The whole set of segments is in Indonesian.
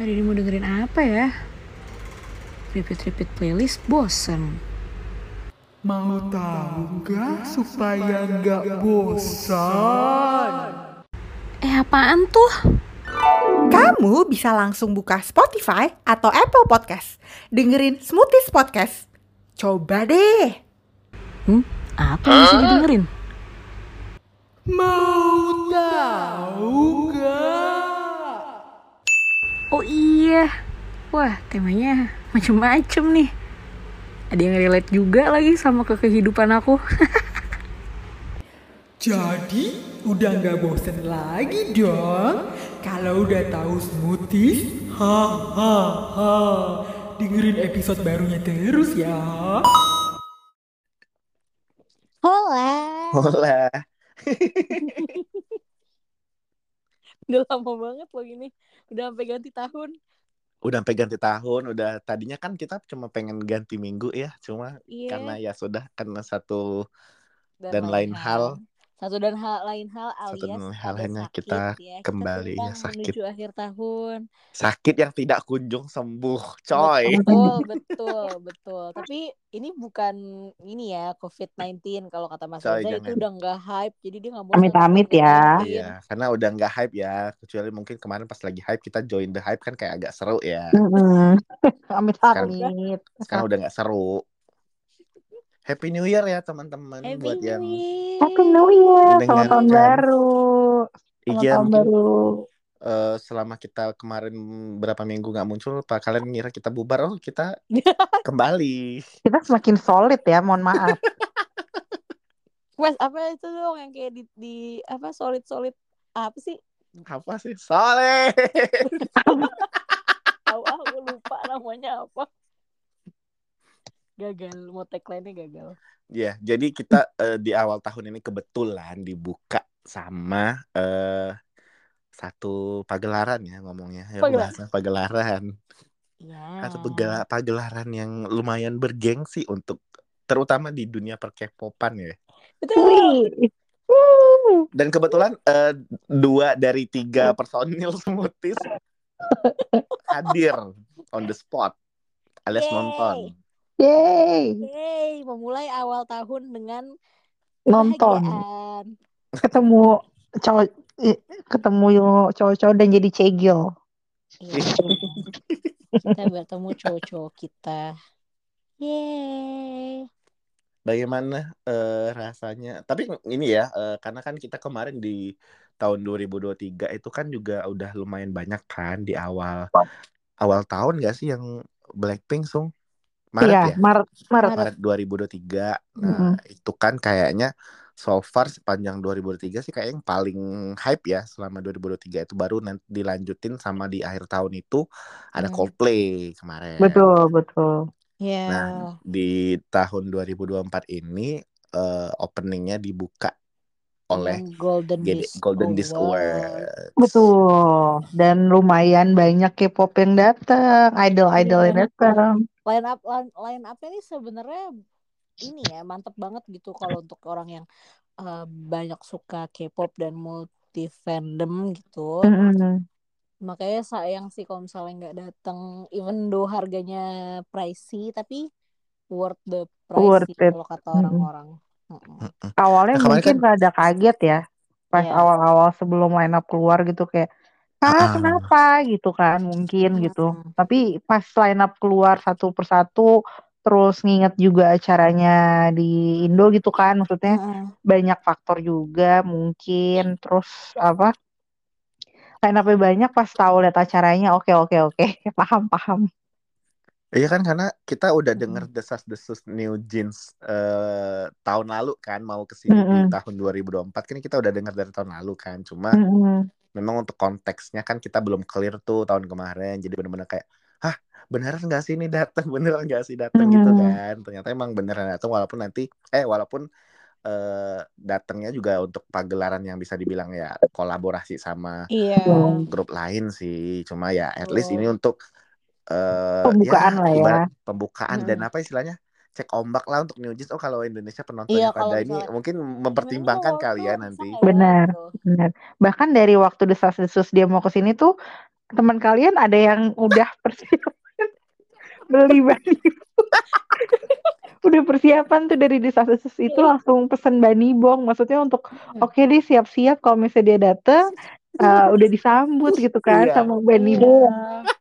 Hari ini mau dengerin apa ya? Repeat-repeat playlist bosen. Mau tahu nggak supaya nggak bosan? Eh apaan tuh? Kamu bisa langsung buka Spotify atau Apple Podcast. Dengerin Smoothies Podcast. Coba deh. Hmm? Apa yang bisa didengerin? Mau tahu nggak? Oh iya. Wah temanya macem-macem nih. Ada yang relate juga lagi sama ke kehidupan aku. Jadi udah nggak bosen lagi dong? Kalau udah tahu smoothies, ha ha ha. Dengerin episode barunya terus ya. Hola. Hola. Udah lama banget loh gini. Udah sampai ganti tahun. Udah sampai ganti tahun, udah tadinya kan kita cuma pengen ganti minggu ya, cuma Iya. karena ya sudah karena satu dan lain hal. Satu dan hal lain hal Satu alias dan hal ada hanya sakit kita ya. kembali ya, sedang sakit. menuju akhir tahun. sakit yang tidak kunjung sembuh, coy. Betul, betul, betul. Tapi ini bukan ini ya COVID-19 kalau kata Mas Coy, Reza itu udah nggak hype. Jadi dia nggak mau Amit-amit sama ya. COVID-19. Iya, karena udah nggak hype ya. Kecuali mungkin kemarin pas lagi hype kita join the hype kan kayak agak seru ya. Mm-mm. Sekarang- Amit-amit. Sekarang udah nggak seru. Happy New Year ya teman-teman Happy buat New yang Year. Happy New Year. Selamat tahun baru. Selamat Iya tahun baru. eh, selama kita kemarin berapa minggu nggak muncul, Pak kalian ngira kita bubar? Oh kita kembali. Kita semakin solid ya, mohon maaf. Mas, apa itu dong yang kayak di, di apa solid solid apa sih? Apa sih? Tahu ah, aku lupa namanya apa. Gagal, mau tagline-nya gagal. Ya, jadi kita eh, di awal tahun ini kebetulan dibuka sama eh satu pagelaran ya ngomongnya ya Pagelaran. pagelaran. Ya. Satu pagela- pagelaran yang lumayan bergengsi untuk terutama di dunia perkepopan ya. Betul. Dan kebetulan eh, dua dari tiga personil smoothies hadir on the spot alias Yeay. nonton. Yeay. Yeay, memulai awal tahun dengan Nonton. Ketemu cowok ketemu cowok-cowok dan jadi cegil. Iya. kita bertemu cowok-cowok kita. Yeay. Bagaimana eh, rasanya? Tapi ini ya, eh, karena kan kita kemarin di tahun 2023 itu kan juga udah lumayan banyak kan di awal awal tahun gak sih yang Blackpink sung? Maret Iya, ya? Maret, Maret. Maret 2023. Nah, Mm-mm. itu kan kayaknya so far sepanjang 2023 sih kayak yang paling hype ya selama 2023 itu baru nanti dilanjutin sama di akhir tahun itu ada Hmm. Coldplay kemarin. Betul, betul. Ya. Nah, di tahun 2024 ini eh, openingnya dibuka oleh Yang Golden GD Disc Golden Disc Award. Awards. Betul. Dan lumayan banyak K-pop yang datang, idol-idol yang Iya. datang. Line up line, line up ini sebenarnya ini ya mantep banget gitu kalau untuk orang yang eh, banyak suka K-pop dan multi fandom gitu. Mm-mm. Makanya sayang sih kalau misalnya nggak datang, even though harganya pricey tapi worth the price Worth sih kalau kata Mm-mm. orang-orang. Mm-mm. Awalnya Nah, mungkin kan- rada kaget ya. Pas Iya. awal-awal sebelum line up keluar gitu kayak, ah kenapa gitu kan mungkin gitu. Mm. Tapi pas line up keluar satu persatu, terus nginget juga acaranya di Indo gitu kan, maksudnya Mm-mm. banyak faktor juga mungkin. Terus apa? Line up banyak pas tahu lihat acaranya, oke oke oke, paham paham. Iya kan karena kita udah denger desas-desus New Jeans eh, tahun lalu kan mau ke sini di Mm-mm. tahun 2024 kan kita udah dengar dari tahun lalu kan cuma Mm-mm. memang untuk konteksnya kan kita belum clear tuh tahun kemarin jadi bener-bener kayak hah beneran nggak sih ini datang beneran nggak sih datang gitu Mm. kan ternyata emang beneran datang walaupun nanti eh walaupun eh datangnya juga untuk pagelaran yang bisa dibilang ya kolaborasi sama. Hmm. grup lain sih cuma ya at least Betul. ini untuk eh Pembukaan ya, lah ya. pembukaan dan Mm-mm. apa istilahnya cek ombak lah untuk New Jeans oh kalau Indonesia penontonnya Iya, pada ini misalnya- mungkin mempertimbangkan Sebenarnya kali ya nanti Benar. gitu. Benar. Bahkan dari waktu desas-desus dia mau ke sini tuh teman kalian ada yang udah persiapan beli Bunny udah persiapan tuh dari desas-desus itu langsung pesen Bunny Bong maksudnya untuk oke deh siap-siap kalau misalnya dia dateng eh, udah disambut gitu kan Iya. sama Iya, Bong.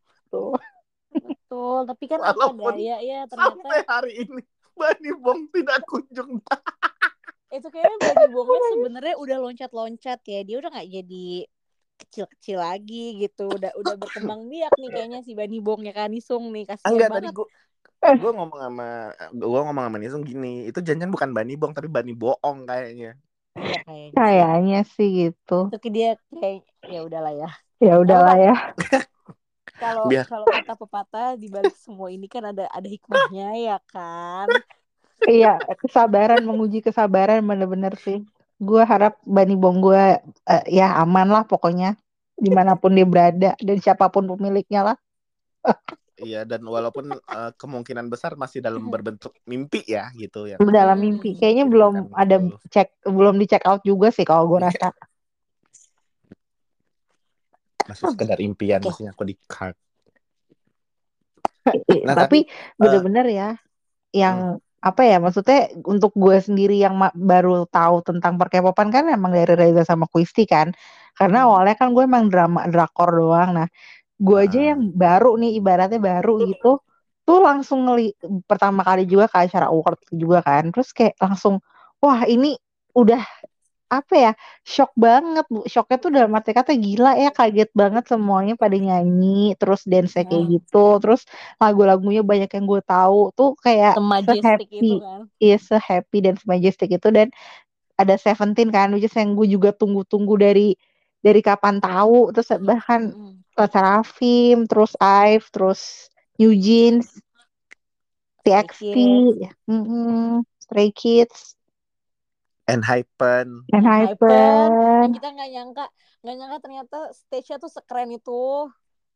betul. Tapi kan apa Walaupun daya ya ternyata Sampai hari ini Bani Bong tidak kunjung itu kayaknya Bani Bongnya sebenarnya udah loncat-loncat ya. Dia udah nggak jadi kecil-kecil lagi gitu. Udah udah berkembang biak nih kayaknya si Bani Bongnya kan Isung nih kasihan Enggak tadi banget. gua gue ngomong sama gue ngomong sama Nisung gini itu jangan bukan Bani Bong tapi Bani Boong kayaknya Iya kayaknya. kayaknya sih gitu Itu dia kayak ya udahlah ya. ya udahlah ya Kalau Biar- kalau kata pepatah di balik semua ini kan ada ada hikmahnya ya kan. iya kesabaran menguji kesabaran bener-bener sih gue harap Bani Bong gue eh, ya aman lah pokoknya di mana pun dia berada dan siapa pun pemiliknya lah iya dan walaupun eh, kemungkinan besar masih dalam berbentuk mimpi ya gitu ya dalam mimpi kayaknya Gitu belum ada betul. cek belum di check out juga sih kalau gue Iya. rasa masih sekedar impian Oke. maksudnya aku di card I- Nah, tapi bener-bener ya yang apa ya maksudnya untuk gue sendiri yang baru tahu tentang perkepopan kan emang dari Reza sama Kristi kan karena Hmm. awalnya kan gue emang drama drakor doang nah gue aja Ah. yang baru nih ibaratnya baru gitu tuh langsung ngeli pertama kali juga ke acara award juga kan terus kayak langsung wah ini udah apa ya shock banget bu shocknya tuh dalam arti kata gila ya kaget banget semuanya pada nyanyi terus dance kayak Hmm. gitu terus lagu-lagunya banyak yang gue tahu tuh kayak se-happy itu kan. iya se-happy dan se-majestic itu dan ada Seventeen kan which is yang gue juga tunggu-tunggu dari dari kapan tahu terus bahkan Mm-mm. Sarafim terus Ive terus New Jeans TXT Kids. ya, mm-mm, Stray Kids and Hypen. Dan Hypen. Kita nggak nyangka nggak nyangka ternyata stage-nya tuh sekeren itu.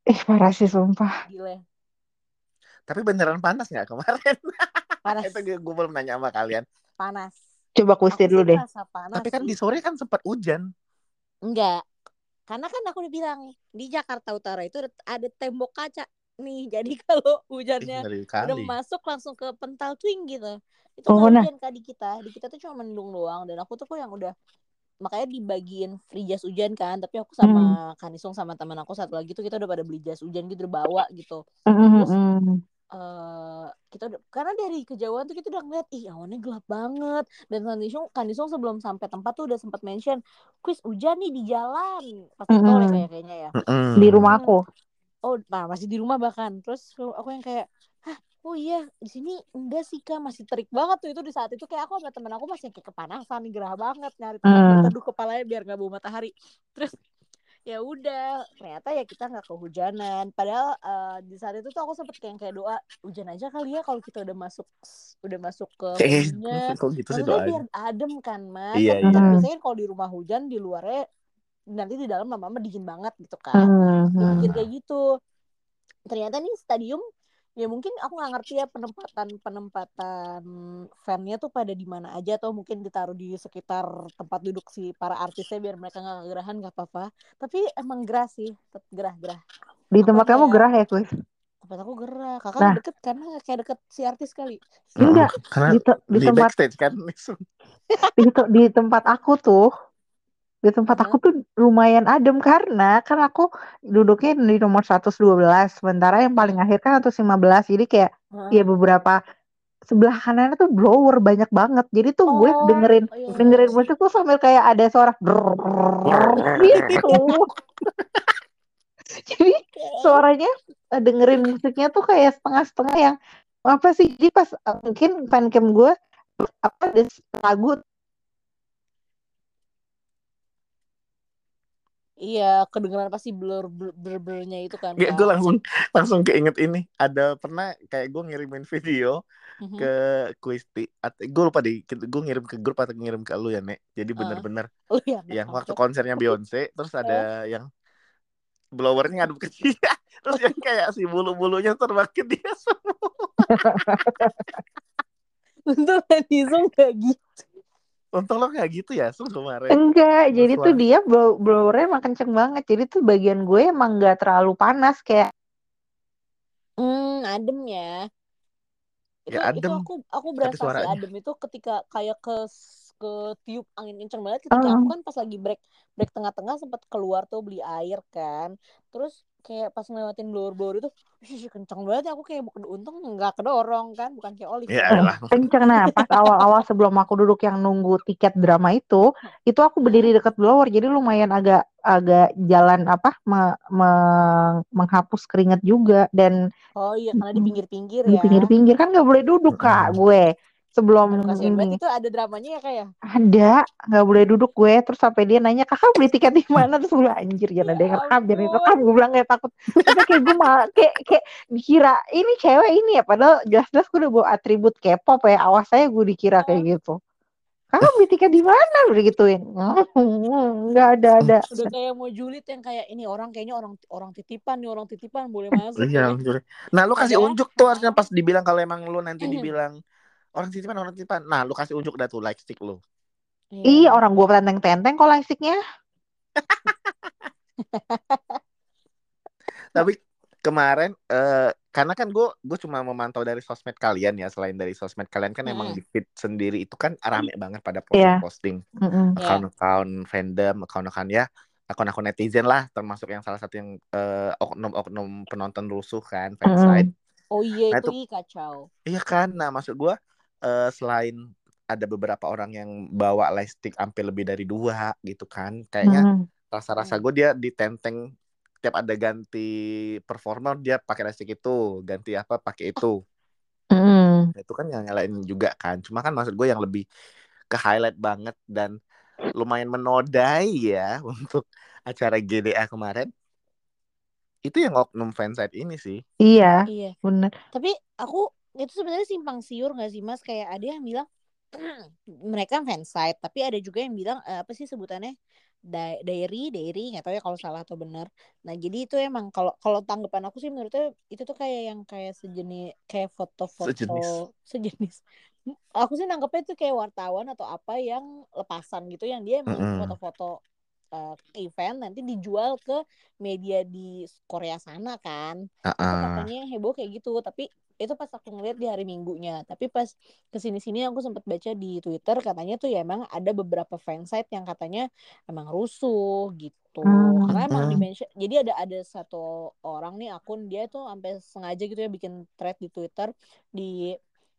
Ih parah sih sumpah. Gila. Tapi beneran panas nggak kemarin? Panas. Itu gue belum nanya sama kalian. Panas. Coba kuistir sih dulu deh. panas tapi kan sih. di sore kan sempat hujan. Enggak karena kan aku udah bilang di Jakarta Utara itu ada tembok kaca nih. Jadi kalau hujannya udah masuk langsung ke pental twing gitu. Itu Oh, nggak nah. hujan kak di kita. Di kita tuh cuma mendung doang. Dan aku tuh kok yang udah makanya dibagiin free jas hujan kan. Tapi aku sama Kanisung sama teman aku satu lagi tuh kita udah pada beli jas hujan gitu udah bawa gitu Mm-mm, Terus, mm. eh kita udah, karena dari kejauhan tuh kita udah ngeliat ih awannya gelap banget. Dan Kanisung Kanisung sebelum sampai tempat tuh udah sempat mention kuis hujan nih di jalan. Pasti tol ya Mm-mm. kayak kayaknya ya. Mm-mm. di rumah aku oh nah masih di rumah bahkan. Terus aku yang kayak hah oh iya di sini enggak sih kak masih terik banget tuh. Itu di saat itu kayak aku sama temen aku masih kayak kepanasan gerah banget nyari tempat Hmm. berteduh kepalanya biar nggak bau matahari. Terus ya udah ternyata ya kita nggak kehujanan. Padahal eh, di saat itu tuh aku sempet kayak kayak doa hujan aja kali ya kalau kita udah masuk udah masuk ke eh gitu sih biar adem kan mas. Iya, iya. biasanya kalau di rumah hujan di luarnya nanti di dalam lama-lama dingin banget gitu kan. Mm, gue mm. mikir kayak gitu. Ternyata nih stadium ya mungkin aku nggak ngerti ya penempatan penempatan fannya tuh pada di mana aja atau mungkin ditaruh di sekitar tempat duduk si para artisnya biar mereka nggak kegerahan nggak apa-apa. Tapi emang gerah sih tetap gerah-gerah di tempat kamu ya? gerah ya kuis tempat aku gerah. Kakak Nah. deket karena kayak deket si artis kali. Enggak. Karena di, te- di di, tempat backstage kan? Di, te- di tempat aku tuh di tempat aku tuh lumayan adem karena kan aku duduknya di nomor 112 sementara yang paling akhir kan 115 jadi kayak ya beberapa sebelah kanannya tuh blower banyak banget. Jadi tuh gue Oh, dengerin oh iya. dengerin musik tuh sambil kayak ada suara gitu jadi suaranya eh, dengerin musiknya tuh kayak setengah-setengah yang apa sih? Jadi pas eh, mungkin fancam gue apa ada lagu iya kedengeran pasti blur blur blur blurnya itu kan Gak, gue langsung langsung keinget ini ada pernah kayak gue ngirimin video Mhm. ke Kuisti gue lupa deh gue ngirim ke grup atau ngirim ke lu ya nek? Jadi bener-bener oh iya yang waktu konsernya Beyonce terus ada yang blowernya ngadep ke dia terus yang kayak si bulu-bulunya terbang ke dia semua. Untung Nizong gak gitu Untung lo nggak gitu ya, Sum kemarin. Enggak, jadi tuh dia blow blowernya emang kenceng banget. Jadi tuh bagian gue emang nggak terlalu panas kayak Hmm, adem ya. Itu Ya, itu adem. aku aku Tapi berasa si suaranya. adem itu ketika kayak ke ke tiup angin kenceng banget ketika Heeh. aku kan pas lagi break break tengah-tengah sempat keluar tuh beli air kan. Terus kayak pas ngelewatin blower-blower itu ih, kenceng banget ya aku kayak bukan untung nggak kedorong kan bukan kayak Olive Ya elah. kenceng. Nah, pas awal-awal sebelum aku duduk yang nunggu tiket drama itu, itu aku berdiri deket blower. Jadi lumayan agak agak jalan apa me- me- menghapus keringat juga dan Oh iya karena di pinggir-pinggir di ya. pinggir-pinggir kan nggak boleh duduk kak Mm-mm. gue sebelum ini. banget. Itu ada dramanya ya kayak. ada. Nggak boleh duduk gue. Terus sampai dia nanya kakak beli tiket di mana? Terus gue bilang, anjir jangan Ya ada yang rekam jangan ampun. rekam. gue bilang kayak takut. Tapi kayak gue malah kayak kayak dikira ini cewek ini ya? Padahal jelas-jelas gue udah bawa atribut K-pop ya. Awas saya gue dikira kayak gitu. Kakak beli tiket di mana? Udah gituin nggak ada ada. Udah kayak mau julid yang kayak ini orang kayaknya orang orang titipan nih orang titipan boleh masuk. Iya, ya. anjir. Nah, lu kasih unjuk tuh harusnya pas dibilang kalau emang lu nanti dibilang orang titipan orang titipan. Nah, lu kasih unjuk dah tuh like stick lu. iya orang gue tenteng-tenteng kok lastiknya Tapi kemarin eh karena kan gue gue cuma memantau dari sosmed kalian ya selain dari sosmed kalian kan emang Mm-mm. di feed sendiri itu kan rame banget pada posting-posting Mm-mm. Iya. akun-akun fandom akun-akun ya akun-akun netizen lah termasuk yang salah satu yang eh, oknum-oknum penonton rusuh kan fansite Oh iya Nah, itu itu- ih kacau. iya kan nah maksud gue eh, selain ada beberapa orang yang bawa lightstick sampai lebih dari dua gitu kan kayaknya Mm-mm. rasa-rasa Hmm. gue dia ditenteng tiap ada ganti performer dia pakai lightstick itu ganti apa pakai itu. Nah, itu kan yang nyalain juga kan cuma kan maksud gue yang lebih ke highlight banget dan lumayan menodai ya untuk acara GDA kemarin itu yang oknum fansite ini sih iya Iya. bener Tapi aku itu sebenarnya simpang siur gak sih Mas? Kayak ada yang bilang mereka fansite, tapi ada juga yang bilang eh, apa sih sebutannya? Di- Diary, diary, nggak tahu ya kalau salah atau benar. Nah, jadi itu emang kalau kalau tanggapan aku sih menurutnya itu tuh kayak yang kayak sejenis kayak foto-foto Sejenis. sejenis. Aku sih nangkepnya itu kayak wartawan atau apa yang lepasan gitu yang dia emang foto-foto eh, event nanti dijual ke media di Korea sana kan itu Ah-ah. katanya yang heboh kayak gitu tapi itu pas aku ngeliat di hari minggunya tapi pas ke sini sini aku sempat baca di twitter katanya tuh ya emang ada beberapa fansite yang katanya emang rusuh gitu Hmm. karena emang Hmm. di mention jadi ada ada satu orang nih akun dia tuh sampai sengaja gitu ya bikin thread di twitter di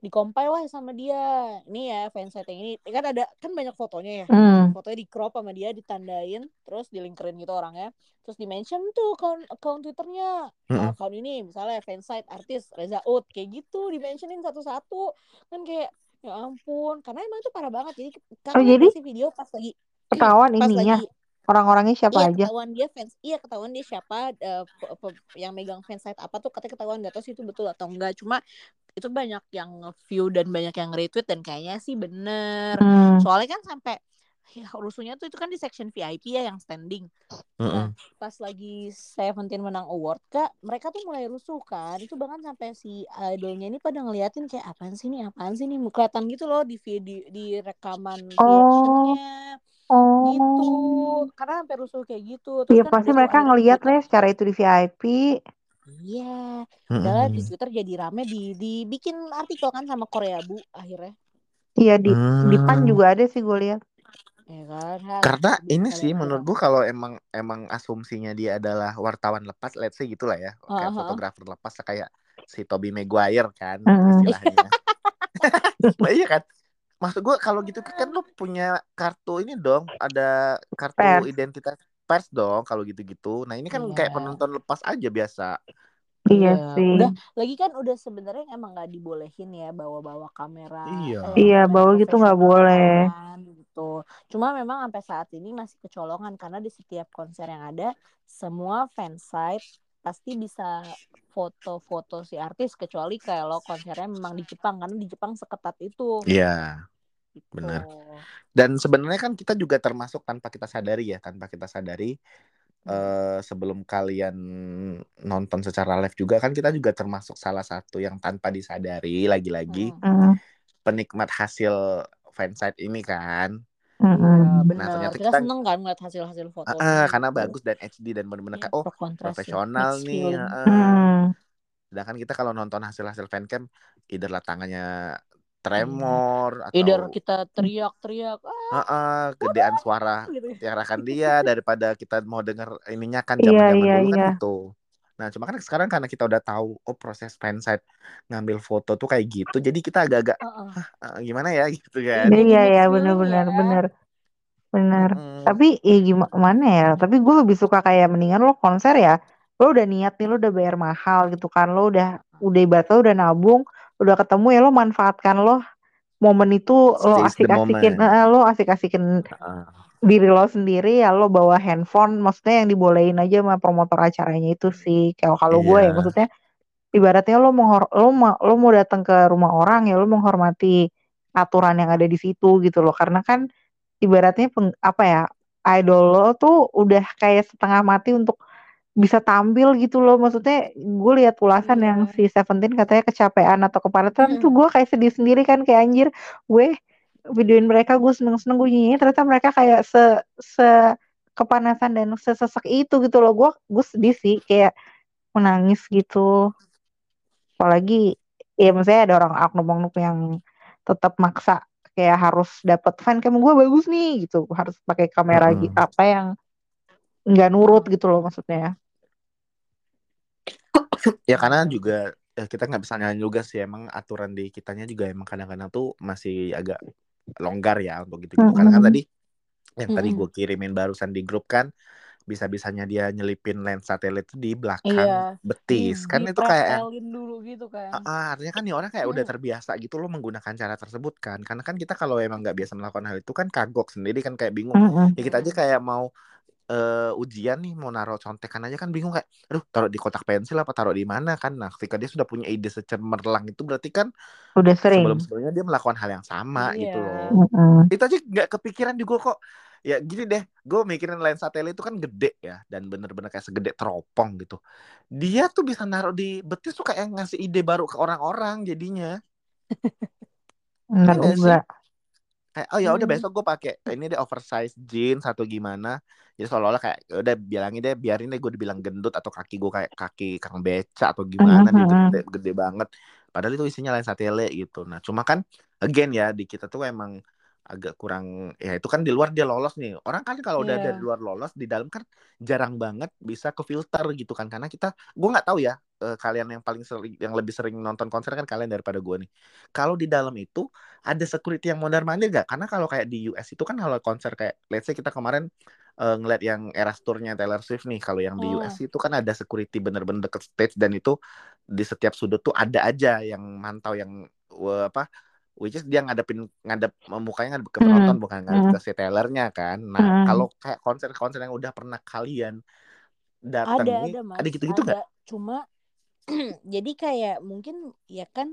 di compile lah sama dia. Ini ya fansite yang ini. Kan ada kan banyak fotonya ya. Mm. fotonya di crop sama dia ditandain terus dilinkerin gitu orangnya. Terus di mention tuh account account twitternya. Mm-mm. account ini misalnya fansite artis Reza Ut kayak gitu di mentionin satu-satu. Kan kayak ya ampun. Karena emang itu parah banget. Jadi Oh, kalian jadi video pas lagi ketahuan pas ininya. lagi orang-orangnya siapa iya aja? ketahuan dia fans iya ketahuan dia siapa pe- yang megang fansite apa tuh katanya ketahuan gak tahu sih itu betul atau enggak cuma itu banyak yang view dan banyak yang retweet dan kayaknya sih bener. Hmm. soalnya kan sampai ya, rusuhnya tuh itu kan di section VIP ya yang standing. Mm-mm. pas lagi Seventeen menang award kak mereka tuh mulai rusuh kan. Itu bahkan sampai si idolnya ini pada ngeliatin kayak apaan sih nih apaan sih nih kelihatan gitu loh di video di rekaman Oh. reactionnya Oh. gitu karena sampai rusuh kayak gitu Iya kan pasti mereka Twitter- lah secara itu di VIP. iya Mm-mm. adalah di Twitter jadi rame di dibikin artikel kan sama Korea Bu akhirnya Iya di di PAN Hmm. juga ada sih gue lihat. ya kan Ha, Karena ini sih menurut gua kalau emang emang asumsinya dia adalah wartawan lepas, let's say gitulah ya, kayak Aha. fotografer lepas kayak si Toby Maguire kan Mm. istilahnya. nah, iya kan? Maksud gua kalau gitu kan lu punya kartu ini dong, ada kartu Pers. identitas pers dong kalau gitu-gitu. Nah, ini kan Iya. kayak penonton lepas aja biasa. Iya Iya, sih. udah lagi kan udah sebenarnya emang nggak dibolehin ya bawa-bawa kamera Iya. eh, Iya, bawa gitu nggak boleh. kan, gitu cuma memang sampai saat ini masih kecolongan karena di setiap konser yang ada semua fansite pasti bisa foto-foto si artis kecuali kalau konsernya memang di Jepang karena di Jepang seketat itu Iya. gitu. bener. Dan sebenarnya kan kita juga termasuk tanpa kita sadari ya, tanpa kita sadari eh sebelum kalian nonton secara live juga kan kita juga termasuk salah satu yang tanpa disadari lagi-lagi. Hmm. penikmat hasil fansite ini kan. Iya, Nah, benar. ternyata kita, kita- seneng kan ngeliat hasil-hasil Ah, fotonya. ah, karena gitu. bagus dan HD dan bener-bener Iya, kayak oh ya, profesional nih. ah. Hmm. Sedangkan kita kalau nonton hasil-hasil fancam, either lah tangannya tremor atau Either kita teriak-teriak, ah, ah, ah, gedean suara gitu. tiarakan dia daripada kita mau denger ininya kan Iya, zaman-zaman iya, dulu kan iya. gitu. Nah, cuma kan sekarang karena kita udah tahu oh proses fansite ngambil foto tuh kayak gitu, jadi kita agak-agak Heeh. "Ah, gimana ya gitu kan. Iya ya ya. bener bener. Mm-mm. Tapi ya gimana ya? Tapi gue lebih suka kayak mendingan lo konser ya. Lo udah niat nih lo udah bayar mahal gitu kan. Lo udah udah ibarat lo udah nabung, udah ketemu ya lo manfaatkan lo momen itu lo asik-asikin, eh, lo asik-asikin diri lo sendiri ya lo bawa handphone maksudnya yang dibolehin aja sama promotor acaranya itu sih kayak kalau gue ya Iya. maksudnya ibaratnya lo mau lo mau lo mau datang ke rumah orang ya lo menghormati aturan yang ada di situ gitu loh karena kan ibaratnya peng- apa ya idol lo tuh udah kayak setengah mati untuk bisa tampil gitu loh maksudnya gue lihat ulasan Iya. yang si Seventeen katanya kecapean atau kepadatan Mm. tuh gue kayak sedih sendiri kan kayak anjir gue videoin mereka gue seneng seneng gue nyanyi ternyata mereka kayak se se kepanasan dan sesesek itu gitu loh. Gue gue sedih sih kayak menangis gitu. Apalagi ya maksudnya ada orang oknum-oknum yang tetap maksa kayak harus dapat fancam gue bagus nih gitu. Harus pakai kamera Mm-mm. gi- apa yang nggak nurut gitu loh maksudnya. Ya karena juga ya kita nggak bisa nyalain juga sih. Emang aturan di kitanya juga emang kadang-kadang tuh masih agak longgar ya untuk gitu gitu. Karena kan Mm-mm. tadi yang tadi Mm-mm. gue kirimin barusan di grup kan bisa-bisanya dia nyelipin lens satelit tuh di belakang Iya. betis. Kan Di itu kayak dulu gitu kan. Ah, artinya kan nih orang kayak udah Hmm. terbiasa gitu loh menggunakan cara tersebut kan. Karena kan kita kalau emang nggak biasa melakukan hal itu kan kagok sendiri kan kayak bingung. Mm-mm. Ya kita aja kayak mau eh, ujian nih mau naruh contekan aja kan bingung kayak aduh taruh di kotak pensil apa taruh di mana kan? Nah ketika dia sudah punya ide secemerlang itu berarti kan udah sering. sebelum sebelumnya dia melakukan hal yang sama gitu Iya. loh. Mm-mm. itu aja nggak kepikiran juga kok. Ya gini deh gue mikirin lens satelit itu kan gede ya dan bener-bener kayak segede teropong gitu. Dia tuh bisa naruh di betis tuh kayak ngasih ide baru ke orang-orang jadinya. Bener Iya juga kayak oh ya udah Hmm. besok gue pakai ini deh oversize jeans atau gimana jadi seolah-olah kayak ya udah bilangin deh biarin deh gue dibilang gendut atau kaki gue kayak kaki kang beca atau gimana dia Mhm. gede, gede banget padahal itu isinya lensa tele gitu nah cuma kan again ya di kita tuh emang agak kurang ya itu kan di luar dia lolos nih. Orang kan kalau udah Iya. dari luar lolos di dalam kan jarang banget bisa ke filter gitu kan. Karena kita gue nggak tahu ya eh, kalian yang paling sering yang lebih sering nonton konser kan kalian daripada gue nih. Kalau di dalam itu ada security yang mondar mandir gak karena kalau kayak di US itu kan kalau konser kayak let's say kita kemarin eh, ngeliat yang Eras Tour-nya Taylor Swift nih. Kalau yang di Oh. US itu kan ada security bener-bener deket stage dan itu di setiap sudut tuh ada aja yang mantau yang apa which is dia ngadepin ngadep mukanya ngadep ke Hmm. penonton bukan ngadep Hmm. ke si Taylornya kan nah Hmm. kalau kayak konser-konser yang udah pernah kalian ada datangi ada mas ada gitu-gitu nggak ada cuma jadi kayak mungkin ya kan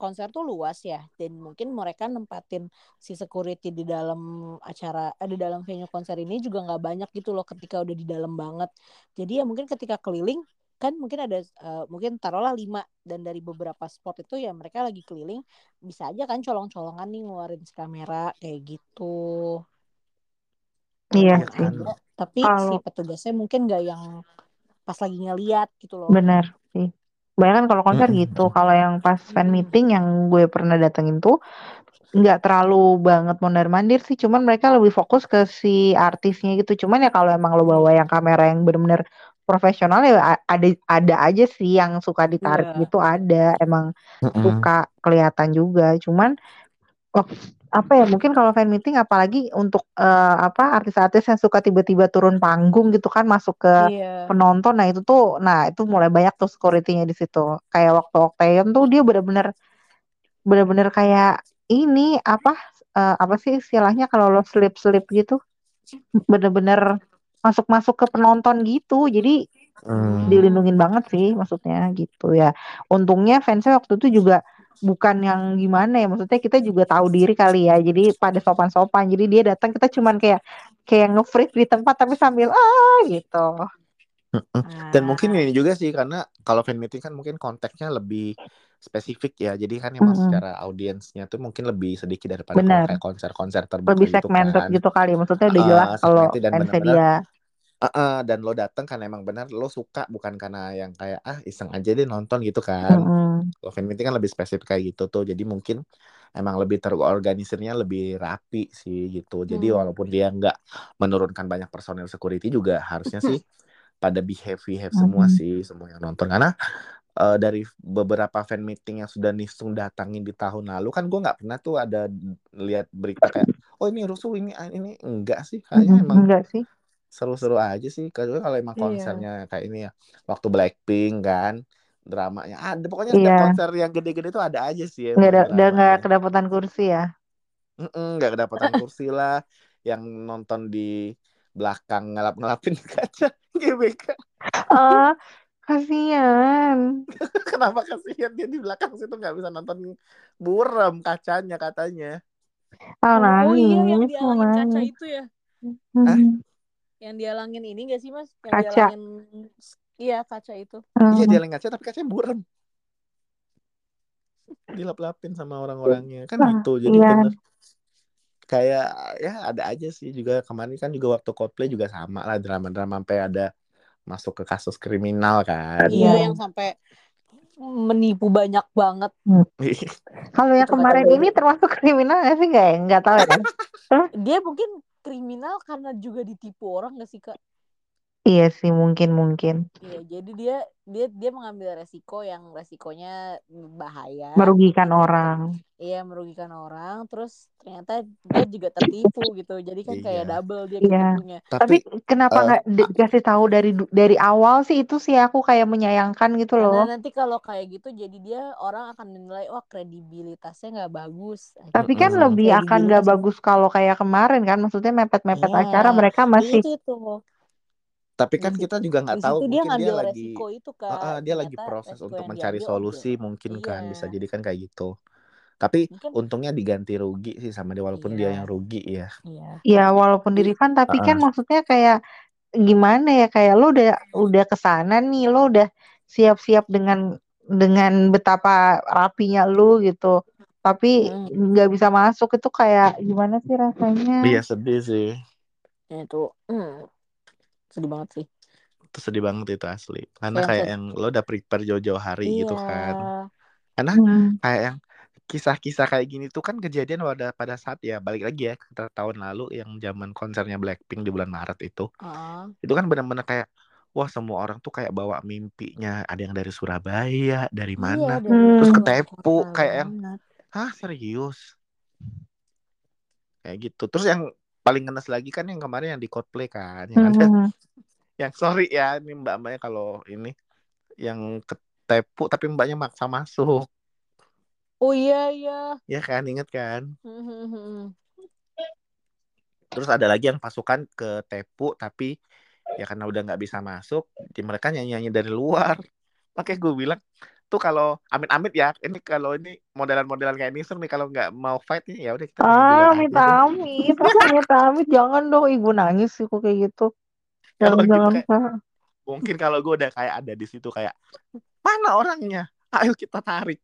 konser tuh luas ya dan mungkin mereka nempatin si security di dalam acara eh, di dalam venue konser ini juga nggak banyak gitu loh ketika udah di dalam banget jadi ya mungkin ketika keliling kan mungkin ada eh, mungkin taruhlah lima dan dari beberapa spot itu ya mereka lagi keliling bisa aja kan colong-colongan nih ngeluarin si kamera kayak gitu Iya sih. ada, tapi Kalau- si petugasnya mungkin nggak yang pas lagi ngeliat gitu loh Bener sih. Banyak kan kalau konser Mm-mm. gitu. Kalau yang pas fan Mm-mm. meeting yang gue pernah datengin tuh nggak terlalu banget mondar mandir sih. Cuman mereka lebih fokus ke si artisnya gitu. Cuman ya kalau emang lo bawa yang kamera yang bener-bener profesional ya ada ada aja sih yang suka ditarik Iya. gitu ada. Emang Mm-mm. suka kelihatan juga. Cuman oh, apa ya mungkin kalau fan meeting apalagi untuk eh, apa artis-artis yang suka tiba-tiba turun panggung gitu kan masuk ke Iya. penonton nah itu tuh nah itu mulai banyak tuh security-nya di situ kayak waktu Octagon tuh dia bener-bener bener-bener kayak ini apa eh, apa sih istilahnya kalau lo slip-slip gitu bener-bener masuk-masuk ke penonton gitu jadi Hmm. dilindungin banget sih maksudnya gitu ya untungnya fansnya waktu itu juga bukan yang gimana ya maksudnya kita juga tahu diri kali ya jadi pada sopan-sopan jadi dia datang kita cuman kayak kayak nge-freeze di tempat tapi sambil ah gitu. Dan mungkin Ah, ini juga sih karena kalau fan meeting kan mungkin konteksnya lebih spesifik ya. Jadi kan emang Mm-mm. secara audiensnya tuh mungkin lebih sedikit daripada Benar. kayak konser-konser terbuka Lebih gitu segmented kan. gitu kali. Maksudnya udah jelas Heeh, kalau benar-benar dia. Heeh, dan lo datang kan emang benar lo suka bukan karena yang kayak ah iseng aja deh nonton gitu kan. Mm-mm. Kalau fan meeting kan lebih spesifik kayak gitu tuh. Jadi mungkin emang lebih terorganisirnya lebih rapi sih gitu. Jadi Hmm. walaupun dia nggak menurunkan banyak personel security juga harusnya sih pada behave behave semua Mm-mm. sih semua yang nonton karena eh, dari beberapa fan meeting yang sudah Nisung datangin di tahun lalu kan gue nggak pernah tuh ada lihat berita kayak oh ini rusuh ini ini enggak sih kayaknya Mm-mm. emang Enggak sih. seru-seru aja sih kalau kalau emang Iya. konsernya kayak ini ya waktu Blackpink kan dramanya ada pokoknya setiap Iya. konser yang gede-gede tuh ada aja sih Nggak ada, nggak kedapatan kursi ya. Nggak kedapatan kursi lah yang nonton di belakang ngelap-ngelapin kaca GBK Ah, kasihan. kenapa kasihan dia di belakang situ nggak bisa nonton buram kacanya katanya Oh, oh iya yang nangis, dialangin kaca itu ya. Hah? Hmm. Yang dialangin ini gak sih mas? Yang Kaca. dialangin iya kaca itu. iya Hmm. dia lagi kaca tapi kacanya buram dilap-lapin sama orang-orangnya kan Ah, gitu jadi iya. bener kayak ya ada aja sih juga kemarin kan juga waktu Coldplay juga sama lah drama-drama sampai ada masuk ke kasus kriminal kan Iya Iya. yang sampai menipu banyak banget. Kalau yang kemarin ini termasuk kriminal nggak sih nggak ya? Nggak tahu ya. Dia mungkin kriminal karena juga ditipu orang gak sih kak? Iya sih mungkin mungkin Iya jadi dia dia dia mengambil resiko yang resikonya bahaya. merugikan orang. Iya merugikan orang. Terus ternyata dia juga tertipu gitu. Jadi kan kayak Iya. double dia Iya. Tapi tapi kenapa eh, nggak di- dikasih tahu dari dari awal sih itu sih aku kayak menyayangkan gitu Karena loh. nanti kalau kayak gitu jadi dia orang akan menilai wah kredibilitasnya nggak bagus. Tapi kan Mm-mm. lebih akan nggak bagus kalau kayak kemarin kan, maksudnya mepet-mepet Iya. acara mereka masih Itu tuh. Tapi kan kita juga nggak tahu dia mungkin dia ngambil lagi resiko itu kak. Heeh, dia lagi proses untuk mencari diambil solusi mungkin kan Iya. bisa jadi kan kayak gitu tapi Mungkin untungnya diganti rugi sih sama dia walaupun dia Iya. yang rugi ya iya. ya walaupun di refund tapi kan maksudnya kayak gimana ya kayak lo udah udah ke sana nih lo udah siap-siap dengan dengan betapa rapinya lu gitu tapi Hmm. nggak bisa masuk itu kayak gimana sih rasanya iya sedih sih Ya, itu hmm, sedih banget sih. itu sedih banget itu asli karena Kayak kayak yang lo udah prepare jauh-jauh hari gitu Iya. kan karena Hmm. kayak yang kisah-kisah kayak gini tuh kan kejadian pada pada saat ya balik lagi ya ke tahun lalu yang zaman konsernya Blackpink di bulan Maret itu Heeh. itu kan benar-benar kayak wah semua orang tuh kayak bawa mimpinya ada yang dari Surabaya dari Iya, mana dari Hmm. terus ketepu kayak yang hah serius kayak gitu terus yang paling ngenes lagi kan yang kemarin yang di Coldplay kan yang ada Hmm. yang sorry ya ini mbak-mbaknya kalau ini yang ketepu tapi mbaknya maksa masuk. Oh iya iya. ya kan inget kan? Hmm, hmm, terus ada lagi yang pasukan ketepu tapi ya karena udah nggak bisa masuk di mereka nyanyi nyanyi dari luar. Makanya gue bilang tuh kalau amit-amit ya ini kalau ini modelan-modelan kayak Nisung nih kalau nggak mau fight nih ya udah kita ah luar aja amit deh. amit amit amit jangan dong ibu nangis sih kok kayak gitu Kalau jangan gitu jangan kayak- Kak. mungkin kalau gue udah kayak ada di situ kayak mana orangnya ayo kita tarik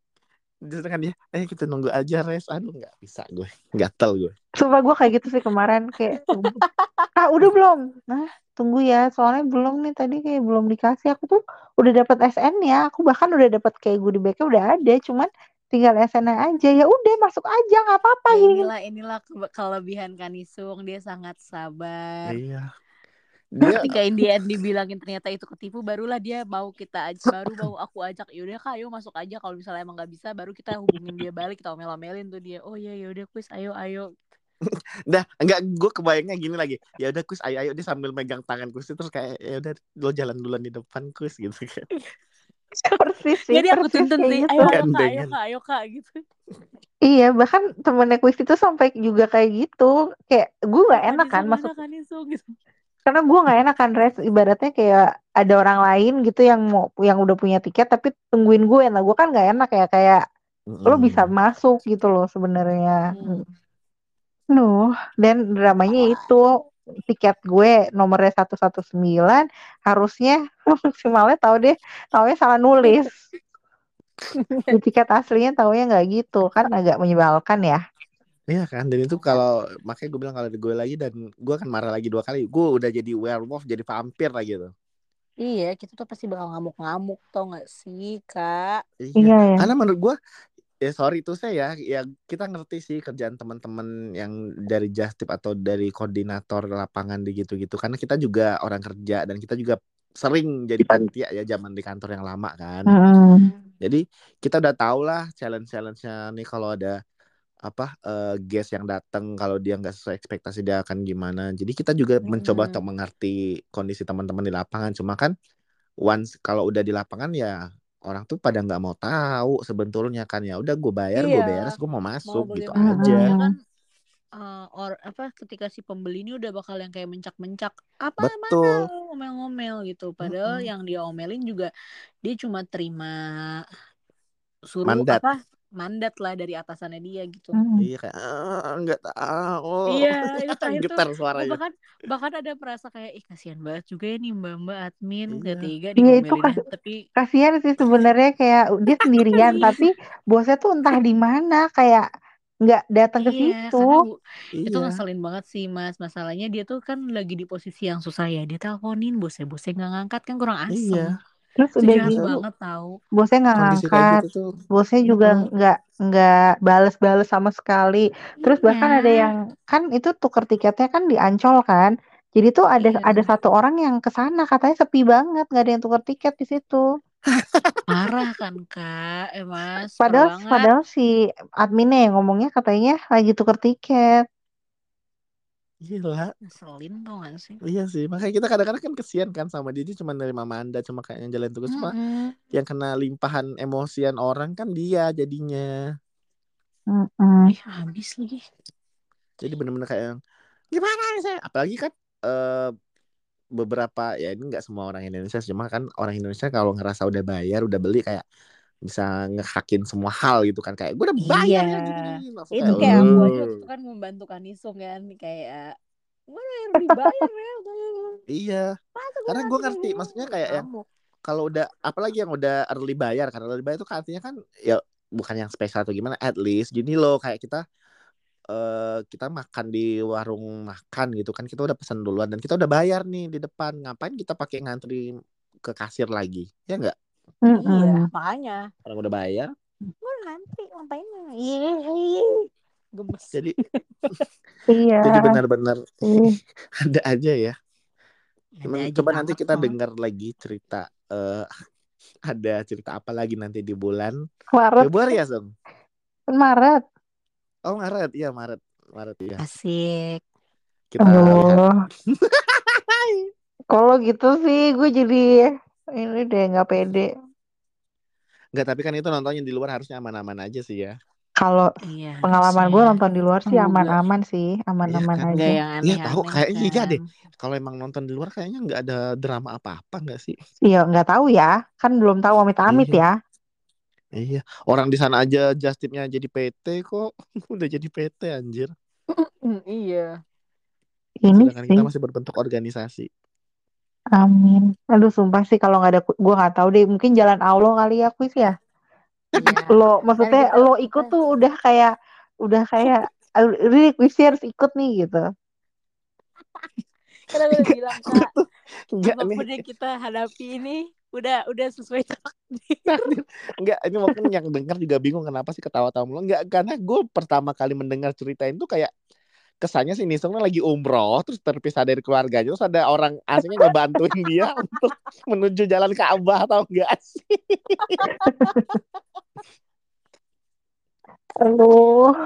Terus kan dia eh kita nunggu aja res. Aduh nggak bisa gue. Gatel gue. Sumpah gue kayak gitu sih kemarin kayak ah udah belum? Nah tunggu ya soalnya belum nih tadi kayak belum dikasih. Aku tuh udah dapat SN ya aku bahkan udah dapat kayak goodie bagnya udah ada cuman tinggal SN aja. Ya udah masuk aja nggak apa-apa. Ya, inilah inilah ke- kelebihan Kanisung dia sangat sabar. iya dia Ketika in the end dibilangin ternyata itu ketipu, barulah dia mau kita baru mau aku ajak yaudah kak ayo masuk aja kalau misalnya emang nggak bisa. Baru kita hubungin dia balik kita omel-omelin tuh dia oh iya yaudah kuis ayo ayo. Dah enggak gue kebayangnya gini lagi. Ya udah kus ayo ayo. Dia sambil megang tangan kus terus kayak ya udah lo jalan duluan di depan kus gitu kan. Persis sih jadi aku tuntun sih gitu. Ayo kak ayo kak ayo kak gitu. Iya bahkan temennya kuis itu sampai juga kayak gitu. Kayak gue nggak enak kan masuk gitu karena gue nggak enak kan res. Ibaratnya kayak ada orang lain gitu yang mau yang udah punya tiket tapi tungguin gue. Nah gue kan nggak enak ya kayak lo bisa masuk gitu loh sebenarnya. Hmm. Nuh, dan dramanya itu tiket gue nomornya 119 harusnya maksimalnya tahu deh taunya salah nulis. Di tiket aslinya taunya nggak gitu kan agak menyebalkan ya Iya kan, dan itu kalau makanya gue bilang kalau ada gue lagi dan gue akan marah lagi dua kali. Gue udah jadi werewolf, jadi vampir lagi tuh. Iya, kita tuh pasti bakal ngamuk-ngamuk tau gak sih, Kak? Iya, Iya, ya. karena menurut gue ya sorry itu saya ya, ya kita ngerti sih kerjaan teman-teman yang dari Justip atau dari koordinator lapangan di gitu-gitu. Karena kita juga orang kerja dan kita juga sering jadi panitia ya zaman di kantor yang lama kan. Mm-mm. Jadi kita udah tau lah challenge-challenge-nya nih kalau ada apa eh, guest yang datang kalau dia nggak sesuai ekspektasi dia akan gimana. Jadi kita juga mencoba Mm-mm. untuk mengerti kondisi teman-teman di lapangan. Cuma kan once kalau udah di lapangan ya orang tuh pada nggak mau tahu sebetulnya kan ya udah gue bayar gue Iya. beres gue mau Mau masuk gitu bagaimana aja. kan eh, or apa ketika si pembeli ini udah bakal yang kayak mencak-mencak apa Betul. mana ngomel-ngomel gitu padahal Mm-mm. yang dia omelin juga dia cuma terima suruh Mandat. apa mandat lah dari atasannya dia gitu Mm. Iya kayak "Ah, nggak tahu. Iya, itu terakhir Getar suaranya. bahkan bahkan ada perasa kayak ih kasihan banget juga ya nih mbak-mbak admin Iya. ketiga Iya, itu kas- tapi kasihan sih sebenarnya kayak dia sendirian Iya. tapi bosnya tuh entah di mana kayak nggak datang ke iya situ bu, itu Iya. ngeselin banget sih mas masalahnya dia tuh kan lagi di posisi yang susah ya dia teleponin bosnya bosnya nggak ngangkat kan kurang asem Iya. Terus itu udah gitu banget tahu bosnya nggak ngangkat gitu tuh. bosnya juga nggak nggak bales-bales sama sekali. Terus bahkan ada iya yang kan itu tuker tiketnya kan di Ancol kan. Jadi tuh ada iya. ada satu orang yang ke sana katanya sepi banget nggak ada yang tuker tiket di situ. Parah kan kak? Eh mas parah padahal banget. padahal si adminnya yang ngomongnya katanya lagi tuker tiket Gila. ngeselin tuh gak sih Iya sih, makanya kita kadang-kadang kan kesian kan sama dia, dia cuma nerima mandat, cuma kayak jalan tugas, cuma Mm-mm. yang kena limpahan emosian orang kan dia jadinya. Mm-mm. ih habis lagi Jadi bener-bener kayak yang, gimana saya? Apalagi kan eh, beberapa ya ini nggak semua orang Indonesia, cuma kan orang Indonesia kalau ngerasa udah bayar, udah beli kayak bisa ngehakin semua hal gitu kan kayak gue udah bayar ya Iya. langsung itu kayak aku aja waktu itu kan membantu Kanisung kan kayak gue yang dibayar ya iya. Karena gue ngerti maksudnya kayak yang kalau udah apalagi yang udah early bayar karena early bayar itu kan artinya kan ya bukan yang spesial atau gimana at least gini loh kayak kita eh kita makan di warung makan gitu kan kita udah pesan duluan dan kita udah bayar nih di depan ngapain kita pakai ngantri ke kasir lagi ya enggak iya Mm-mm. makanya. Orang udah bayar. Gue nanti ngapain? Iya iya gemes. Jadi iya. Jadi benar-benar sih. ada aja ya. Ada Cuman aja coba nanti kita dengar lagi cerita eh ada cerita apa lagi nanti di bulan? Maret. Februari ya Song Maret. Oh Maret. Iya Maret. Maret ya asik. Kita lihat. Aduh. Kalau gitu sih gue jadi ini deh nggak pede. Enggak, tapi kan itu nontonnya di luar harusnya aman-aman aja sih ya. Kalau iya pengalaman gue nonton di luar sih aman-aman sih, aman-aman Iya kan? Nggak aja. yang Iya tahu kayaknya iya kan. deh. Kalau emang nonton di luar kayaknya nggak ada drama apa-apa nggak sih? Iya nggak tahu ya, kan belum tahu amit-amit Iya. ya. Iya, orang di sana aja Justipnya jadi PT kok. Udah jadi PT anjir. Iya Ini Sedangkan sih, kita masih berbentuk organisasi. Amin. Aduh sumpah sih kalau nggak ada, gue nggak tahu deh. Mungkin jalan Allah kali ya kuis ya. iya Lo maksudnya lo ikut tuh udah kayak, udah kayak, ini kuis harus ikut nih gitu. aku udah bilang kak apa pun yang kita hadapi ini udah udah sesuai takdir Enggak, ini mungkin yang dengar juga bingung kenapa sih ketawa-tawa mulu. Enggak, karena gue pertama kali mendengar cerita itu kayak kesannya si Nisung lagi umroh terus terpisah dari keluarganya terus ada orang asingnya ngebantuin dia untuk menuju jalan Ka'bah tau enggak sih? Aduh,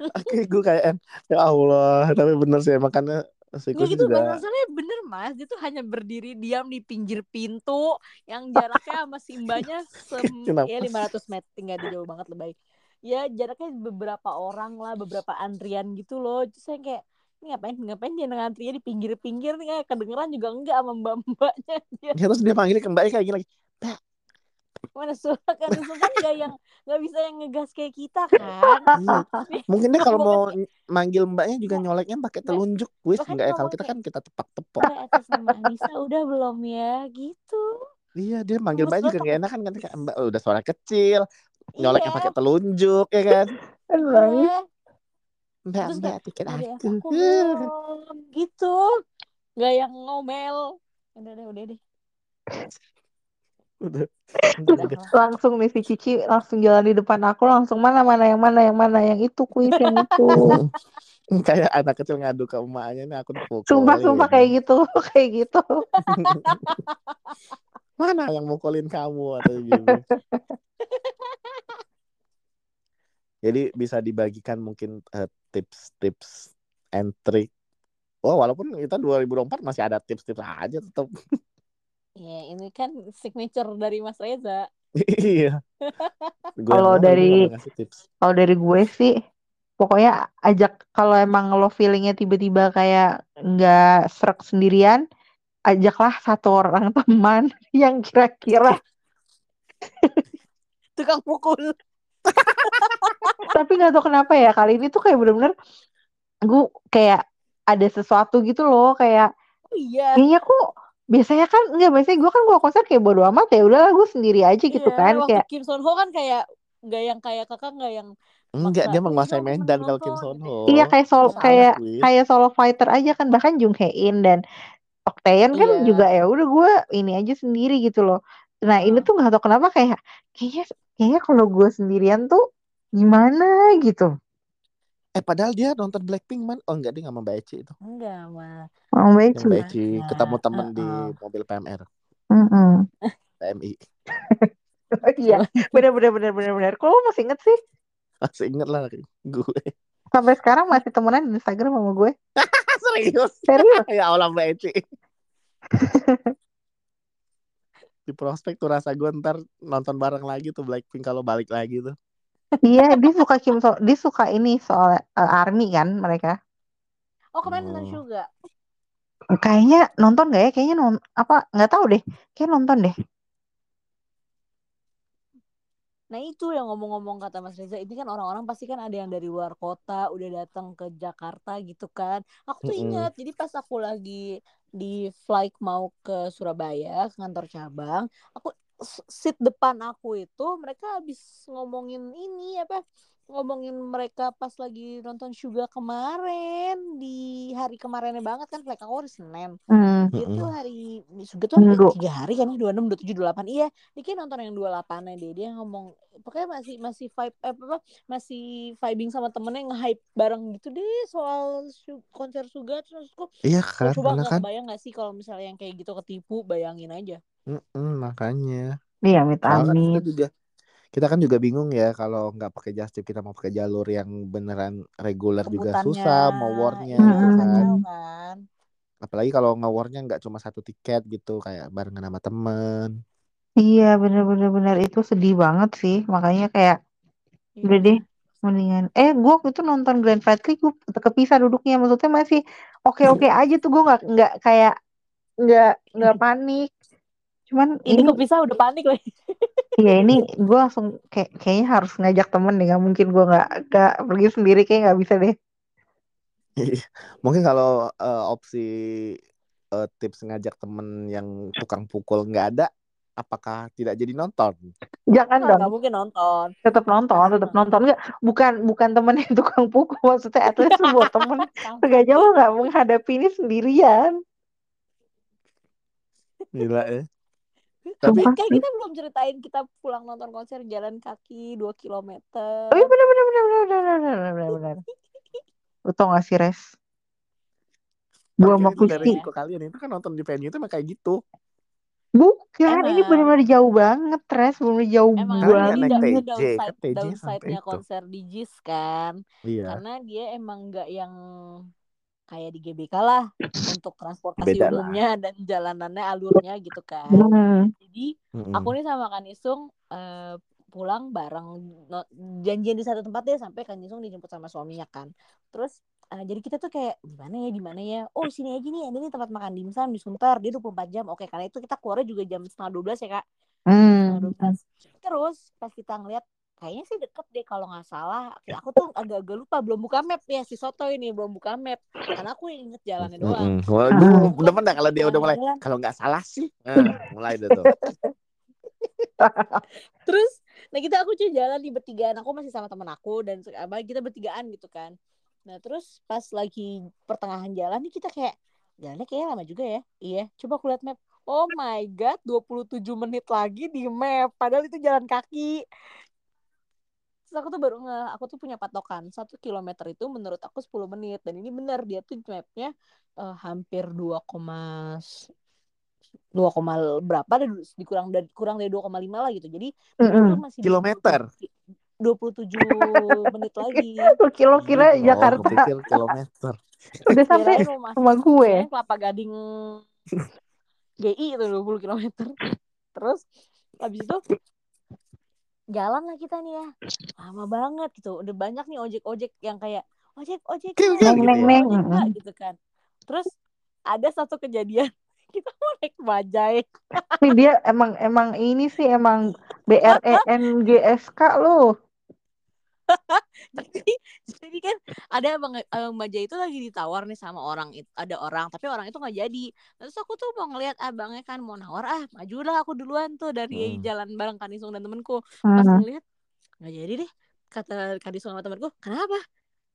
Oke, gue kayak ya Allah, tapi bener sih makanya si Nggak Kus gitu juga masalahnya bener mas. Dia tuh hanya berdiri diam di pinggir pintu yang jaraknya sama si mbaknya sem ya 500 meter nggak ada jauh banget lebay ya jaraknya beberapa orang lah beberapa antrian gitu loh. Terus saya kayak ini ngapain? Ngapain dia ngantrinya di pinggir-pinggir nih? Kedengeran juga enggak sama mbak mbaknya dia ya terus dia panggil ke Mbak kayak gini lagi. Mbak, mana suara kan? Isung kan nggak yang nggak bisa yang ngegas kayak kita kan? Iya. Mungkin deh kalau mau manggil mbaknya juga nyoleknya pakai telunjuk. Wis. enggak ya kalau kita kan kita. Mbak atas nama Anissa udah belum ya? Gitu. Iya, dia manggil Gemes mbaknya juga nggak enak kan kan mbak udah suara kecil, nyoleknya iya pakai telunjuk ya kan. Kan iya Mbak, Terus mbak tiket ada yang aku. gitu nggak yang ngomel udah deh udah deh Udah. udah Udah. lah Langsung nih si Cici langsung jalan di depan aku langsung mana mana yang mana yang mana yang itu kuis yang itu. Kayak anak kecil ngadu ke emaknya nih aku dipukulin. Sumpah sumpah kayak gitu kayak gitu. Mana yang mukulin kamu atau gitu. Jadi bisa dibagikan mungkin eh, tips-tips and trick. Oh, walaupun kita 2024 masih ada tips-tips aja tetap. ya ini kan signature dari Mas Reza iya. Kalau dari-. Kalau dari gue sih pokoknya ajak kalau emang lo feelingnya tiba-tiba kayak nggak serak sendirian, ajaklah satu orang teman yang kira-kira tukang pukul tapi nggak tahu kenapa ya kali ini tuh kayak bener-bener gue kayak ada sesuatu gitu loh kayak oh iya kayaknya kok biasanya kan nggak biasanya gue kan gue konser kayak bodo amat ya udahlah gue sendiri aja gitu Iya, kan waktu kayak Kim Son Ho kan kayak nggak yang kayak kakak nggak yang Enggak, dia "Eh, menguasai medan kalau Kim nonton," Son. Ho. iya kayak sol Iya. kayak kayak solo fighter aja kan bahkan Jung Hae In dan Octaeon kan Iya. juga ya udah gue ini aja sendiri gitu loh nah ini Hmm. tuh nggak tahu kenapa kayak kayaknya kayaknya kalau gue sendirian tuh gimana gitu Eh, padahal dia nonton Blackpink man. Oh, enggak, dia nggak mau Mbak Eci itu. enggak mah Mau Yang sih. Mbak Eci ketemu temen di uh-uh. mobil PMR. Mm-mm. PMI. Iya, bener bener bener bener bener. Kok lo masih inget sih? Masih inget lah gue. Sampai sekarang masih temenan di Instagram sama gue. Serius. Serius? ya Allah Mbak Eci. Di prospek tuh rasa gue ntar nonton bareng lagi tuh Blackpink kalau balik lagi tuh. Iya, dia suka Kim So, dia suka ini soal eh, army kan mereka. oh kemarin nonton Oh. juga Kayaknya nonton gak ya? Kayaknya non apa nggak tahu deh. Kayak nonton deh. Nah itu yang ngomong-ngomong kata Mas Reza, ini kan orang-orang pasti kan ada yang dari luar kota udah datang ke Jakarta gitu kan. Aku tuh ingat, jadi pas aku lagi di flight mau ke Surabaya, ke kantor cabang, aku seat depan aku itu mereka habis ngomongin ini apa? Ngomongin mereka pas lagi nonton Suga kemarin di hari kemarinnya banget kan flight aku hari Senin. Hmm. Mm-mm. tuh hari Suga tuh Minggu. apa, tiga hari kan 26, 27, 28 Iya dia kayak nonton yang 28 nya deh Dia ngomong Pokoknya masih masih vibe eh, apa, Masih vibing sama temennya Nge-hype bareng gitu deh Soal su- konser Suga Terus aku Iya "Lo kan, coba bener gak kan? kebayang gak sih Kalau misalnya yang kayak gitu ketipu Bayangin aja Mm-mm, makanya. Iya, amit kan kita amit. juga kita kan juga bingung ya kalau nggak pakai just tip kita mau pakai jalur yang beneran reguler juga susah mau warnya Iya gitu kan. kan Apalagi kalau nge-warnya nggak cuma satu tiket gitu kayak barengan sama temen. Iya, bener bener bener itu sedih banget sih. Makanya kayak udah Iya deh mendingan. Eh, gue waktu itu nonton Grand Prix gue kepisah duduknya. Maksudnya masih oke oke aja tuh gue nggak nggak kayak nggak nggak panik. Cuman Ini ini kepisah udah panik lagi. Iya ini gue langsung kayak kayaknya harus ngajak temen deh. Nggak mungkin gue nggak nggak pergi sendiri. Kayak nggak bisa deh. Mungkin kalau eh, opsi eh, tips ngajak temen yang tukang pukul nggak ada, apakah tidak jadi nonton? jangan Nggak, dong. nggak mungkin nonton. Tetap nonton tetap nonton. Nggak bukan bukan temen yang tukang pukul. Maksudnya at least lu buat temen. Sengaja lo nggak menghadapi ini sendirian. Gila ya. Tapi Sumpah Kayak kita belum ceritain Kita pulang nonton konser Jalan kaki 2 kilometer oh iya bener bener bener bener bener bener bener bener lu tau gak sih res sama itu dari Kusti kalian itu kan nonton di venue itu emang kayak gitu. bukan ini Emang. bener-bener jauh banget res bener-bener jauh Emang banget naik ini TJ, downside, kan downside-nya konser di JIS kan. Iya. Karena dia emang nggak yang kayak di GBK lah untuk transportasi Beda lah. umumnya dan jalanannya alurnya gitu kan. hmm. Jadi Mm-mm. aku nih sama Kan Isung eh, pulang bareng no- janjian di satu tempat deh sampai Kan Isung dijemput sama suaminya kan. Terus eh, jadi kita tuh kayak di mana ya di mana ya? Oh sini aja nih ada nih tempat makan dimsum di Sunter dia 24 jam. Oke karena itu kita keluarnya juga jam setengah 12 ya kak. Hmm. 12. Terus pas kita ngeliat kayaknya sih deket deh kalau nggak salah. Aku tuh agak-agak lupa belum buka map ya si Soto ini belum buka map. Karena aku inget jalannya doang. Mm-mm. Waduh, demen dah kalau dia udah mulai. Kalau nggak salah sih, Nah, mulai deh tuh. Terus nah kita aku cuy jalan di bertigaan. Aku masih sama temen aku dan apa kita bertigaan gitu kan. Nah terus pas lagi pertengahan jalan nih kita kayak jalannya kayaknya lama juga ya. Iya, coba aku lihat map. Oh my god, 27 menit lagi di map. Padahal itu jalan kaki. Terus aku tuh baru nge, aku tuh punya patokan satu kilometer itu menurut aku 10 menit dan ini benar dia tuh mapnya eh, hampir 2, 2, berapa dan dikurang dari kurang dari 2,5 lah gitu. Jadi Mm-mm. itu masih Kilometer. 27 menit lagi. Kilo kira Oh, Jakarta kilometer. udah sampai rumah gue. Kelapa Gading GI itu 20 km. Terus habis itu jalan lah kita nih ya. Lama banget gitu. Udah banyak nih ojek-ojek yang kayak ojek ojek Neng gitu neng ya. neng. ojek Kak," Mm-mm. gitu kan. Terus ada satu kejadian kita mau naik bajai. Nih dia emang emang ini sih emang E BRENGSK lu. jadi jadi kan ada abang abang bajai itu lagi ditawar nih sama orang it- ada orang tapi orang itu nggak jadi terus aku tuh mau ngeliat abangnya kan mau nawar ah majulah aku duluan tuh dari Hmm. jalan bareng Kanisung dan temenku pas Hmm. ngeliat nggak jadi deh kata Kanisung sama temenku kenapa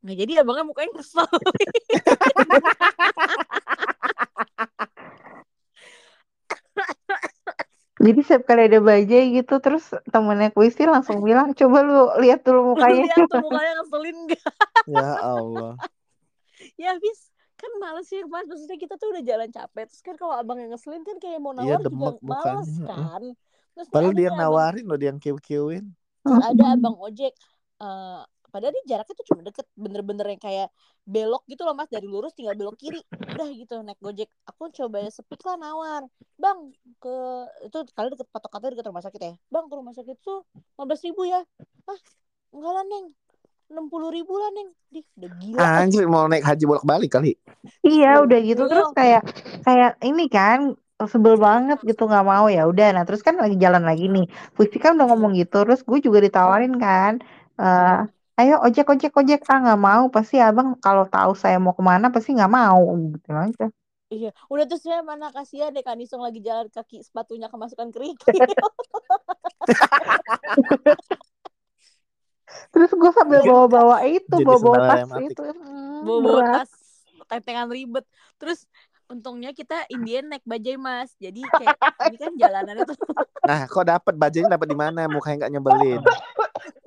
nggak jadi abangnya mukanya kesel Jadi setiap kali ada bajai gitu terus temennya Kuisti langsung bilang coba lu lihat dulu mukanya. lihat tuh mukanya ngeselin gak Ya Allah. ya habis kan males ya mas maksudnya kita tuh udah jalan capek terus kan kalau abang yang ngeselin kan kayak mau Iya, nawar juga demek males kan terus Padahal ada dia yang nawarin loh, dia yang kiu-kiuin. Ada abang ojek eh padahal dia jaraknya tuh cuma deket bener-bener yang kayak belok gitu loh mas. Dari lurus tinggal belok kiri. Udah gitu naik gojek. Aku coba sepik lah nawar. Bang ke itu kalian deket patokannya deket rumah sakit ya. Bang ke rumah sakit tuh 15 ribu ya. Ah enggak lah neng. enam puluh ribu lah neng. Di udah gila Anjir mau naik haji bolak-balik kali. Iya udah gitu. Terus kayak kayak ini kan sebel banget gitu nggak mau. Ya udah nah terus kan lagi jalan lagi nih. Puisi kan udah ngomong gitu. Terus gue juga ditawarin kan eh ayo ojek ojek ojek. Ah nggak mau pasti abang kalau tahu saya mau ke mana pasti nggak mau gitu aja. Iya udah terus ya mana kasihan deh kanisong lagi jalan kaki sepatunya kemasukan kerikil. Terus gue sambil bawa bawa itu bawa bawa tas itu hmm, bawa berat. tas tentengan ribet. Terus untungnya kita Indian naik bajai mas. Jadi kayak ini kan jalanannya tuh Nah, kok dapat bajanya dapat di mana? Mukanya nggak nyebelin.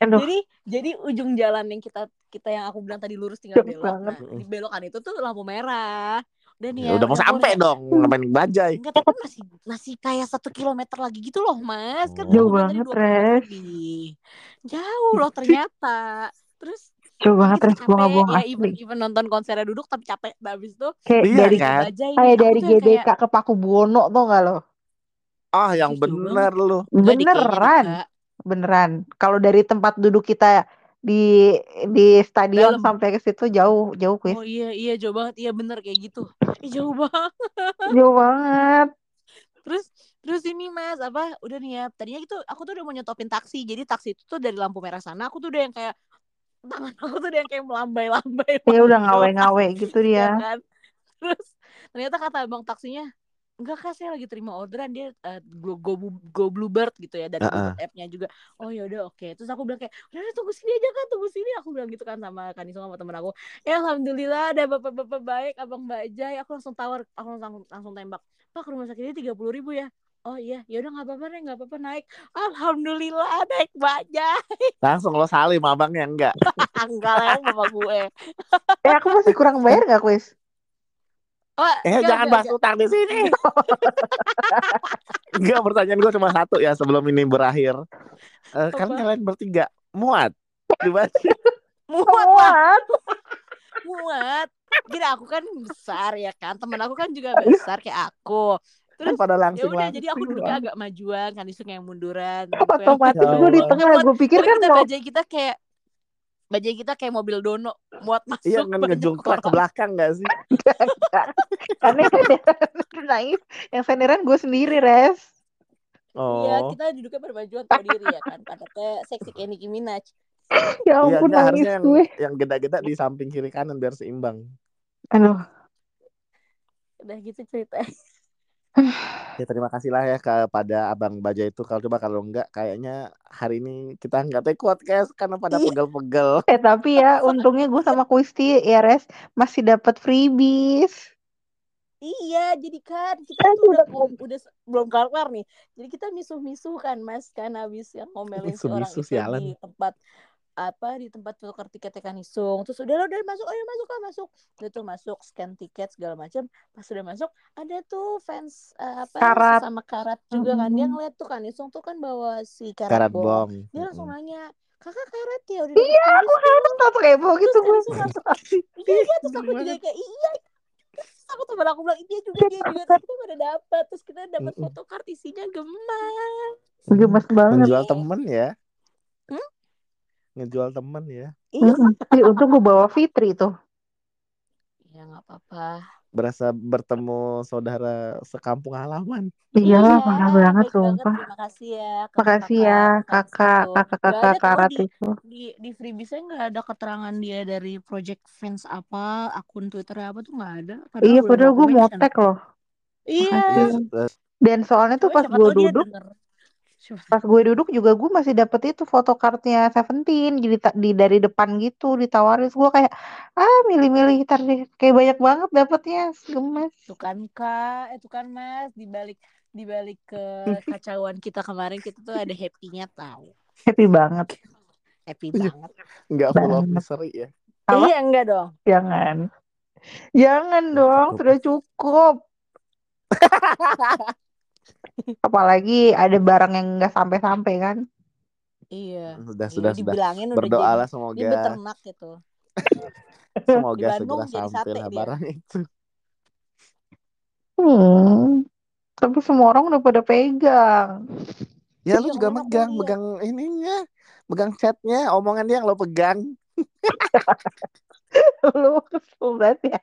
Aduh. jadi jadi ujung jalan yang kita kita yang aku bilang tadi lurus tinggal Jauh belok. Nah di belokan itu tuh lampu merah. Udah nih Ya, udah mau sampai udah- dong, ngapain bajai? Enggak, tapi masih masih kayak satu kilometer lagi gitu loh mas. Kan Jauh banget, 20 menit Res. jauh loh ternyata. Terus coba banget res. Gue bohong ya even, even nonton konsernya duduk tapi capek. Nah, habis itu kayak Iya dari kan? bajai. Kayak dari tuh GBK kayak, ke Paku Buwono tuh nggak lo? Ah, yang bener lu. Enggak, di beneran. Beneran kalau dari tempat duduk kita di di stadion Dalam. sampai ke situ jauh jauh kuis Oh iya iya jauh banget iya bener kayak gitu. Ih, jauh banget. jauh banget Terus terus ini mas apa udah nih ya tadinya itu aku tuh udah mau nyetopin taksi jadi taksi itu tuh dari lampu merah sana aku tuh udah yang kayak tangan aku tuh udah yang kayak melambai-lambai. ya udah ngawe-ngawe gitu taksi, ya dia kan. Terus ternyata kata abang taksinya enggak kak saya lagi terima orderan dia eh, go, go, go Bluebird gitu ya dari Heeh. Bluebird app-nya juga. Oh ya udah oke. Terus aku bilang kayak udah udah, tunggu sini aja kan tunggu sini. Aku bilang gitu kan sama Kanisong sama temen aku. Ya alhamdulillah ada bapak-bapak baik abang Mbak Jai. Aku langsung tawar aku langsung langsung tembak pak ke rumah sakitnya tiga puluh ribu ya? Oh iya. Ya udah nggak apa-apa deh nggak apa-apa naik. Alhamdulillah naik banyak Langsung lo salim abangnya enggak. enggak lah yang bapak gue. Eh aku masih kurang bayar gak kuis oh, Eh, jangan bahas utang di sini. Enggak, pertanyaan gue cuma satu ya sebelum ini berakhir. Eh, kan kalian bertiga muat. Dibaca. muat What? muat. Gini aku kan besar ya kan. Temen aku kan juga besar kayak aku. Kan terus pada ya langsing udah jadi aku duduknya lah. agak majuan kan Isung yang munduran temenku yang otomatis Ya gue di tengah gue pikir kan kita mau kita kayak bajai kita kayak mobil dono muat masuk Iya kan ngejungkrak ke belakang gak sih? Karena yang naif, yang senderan gue sendiri, Res. Iya, Oh. kita duduknya berbajuan tahu diri ya kan. Pada kayak seksi kayak Nicki Minaj. Ya Iya, ampun enggak, nangis harusnya yang, gue. yang geda-geda di samping kiri kanan biar seimbang. Aduh, Udah gitu cerita. Ya terima kasih lah ya kepada Abang Baja itu. Kalau coba kalau enggak kayaknya hari ini kita nggak take podcast karena pada Iya. pegel-pegel. eh tapi ya untungnya gue sama Kuisti ya Res masih dapat freebies. Iya, jadi kan kita tuh udah ngom- udah belum kelar nih. Jadi kita misuh-misuh kan Mas kan habis yang ngomelin si orang Misuh-misuh, itu sialan. di tempat apa di tempat tukar tiketnya kan isung. Terus udah lo udah masuk, ayo masuk kan masuk. Udah tuh masuk scan tiket segala macam. Pas udah masuk ada tuh fans eh, apa Karat. sama karat juga kan. Dia ngeliat tuh kan isung tuh kan bawa si karat, Karat bom. bom. Dia langsung Mm-mm. nanya, kakak karat ya udah Iya, aku freebies heran langsung kepo gitu Terus gue. langsung langsung iya iya terus aku juga kayak iya Terus aku temen aku bilang dia juga dia juga terus kita pada dapat terus kita dapat foto kart isinya gemas Gemes banget. Menjual temen ya. Hmm? Ngejual temen ya. iya untung gue bawa Fitri tuh. ya nggak apa-apa Berasa bertemu saudara sekampung halaman. Iyalah, Iya, parah banget sumpah. terima kasih ya Makasih ya kakak, itu. kakak, Nggak kakak ada tuh karat di itu. di di freebiesnya nggak ada keterangan dia dari project fans apa akun twitternya apa tuh nggak ada padahal Iya, padahal gue tag loh. iya Iya, se- Dan soalnya tuh pas gue duduk, pas gue duduk juga gue masih dapet itu foto kartnya Seventeen jadi di dari depan gitu ditawarin gue kayak ah milih-milih ntar deh kayak banyak banget dapetnya gemes Tuh kan kak, itu kan mas di balik di balik kekacauan kita kemarin kita tuh ada happy-nya tahu. happy banget Happy banget. nggak full of misery ya. Apa? Iya enggak dong. jangan jangan dong sudah cukup apalagi ada barang yang nggak sampai-sampai kan Iya. Sudah Iya, sudah sudah. dibilangin udah Berdoalah jadi semoga dia beternak gitu. semoga segera sampai lah barang itu. hmm tapi semua orang udah pada pegang Ya lu Iya, juga megang, megang ininya, megang chatnya, omongan dia yang lo pegang. lu kesel banget ya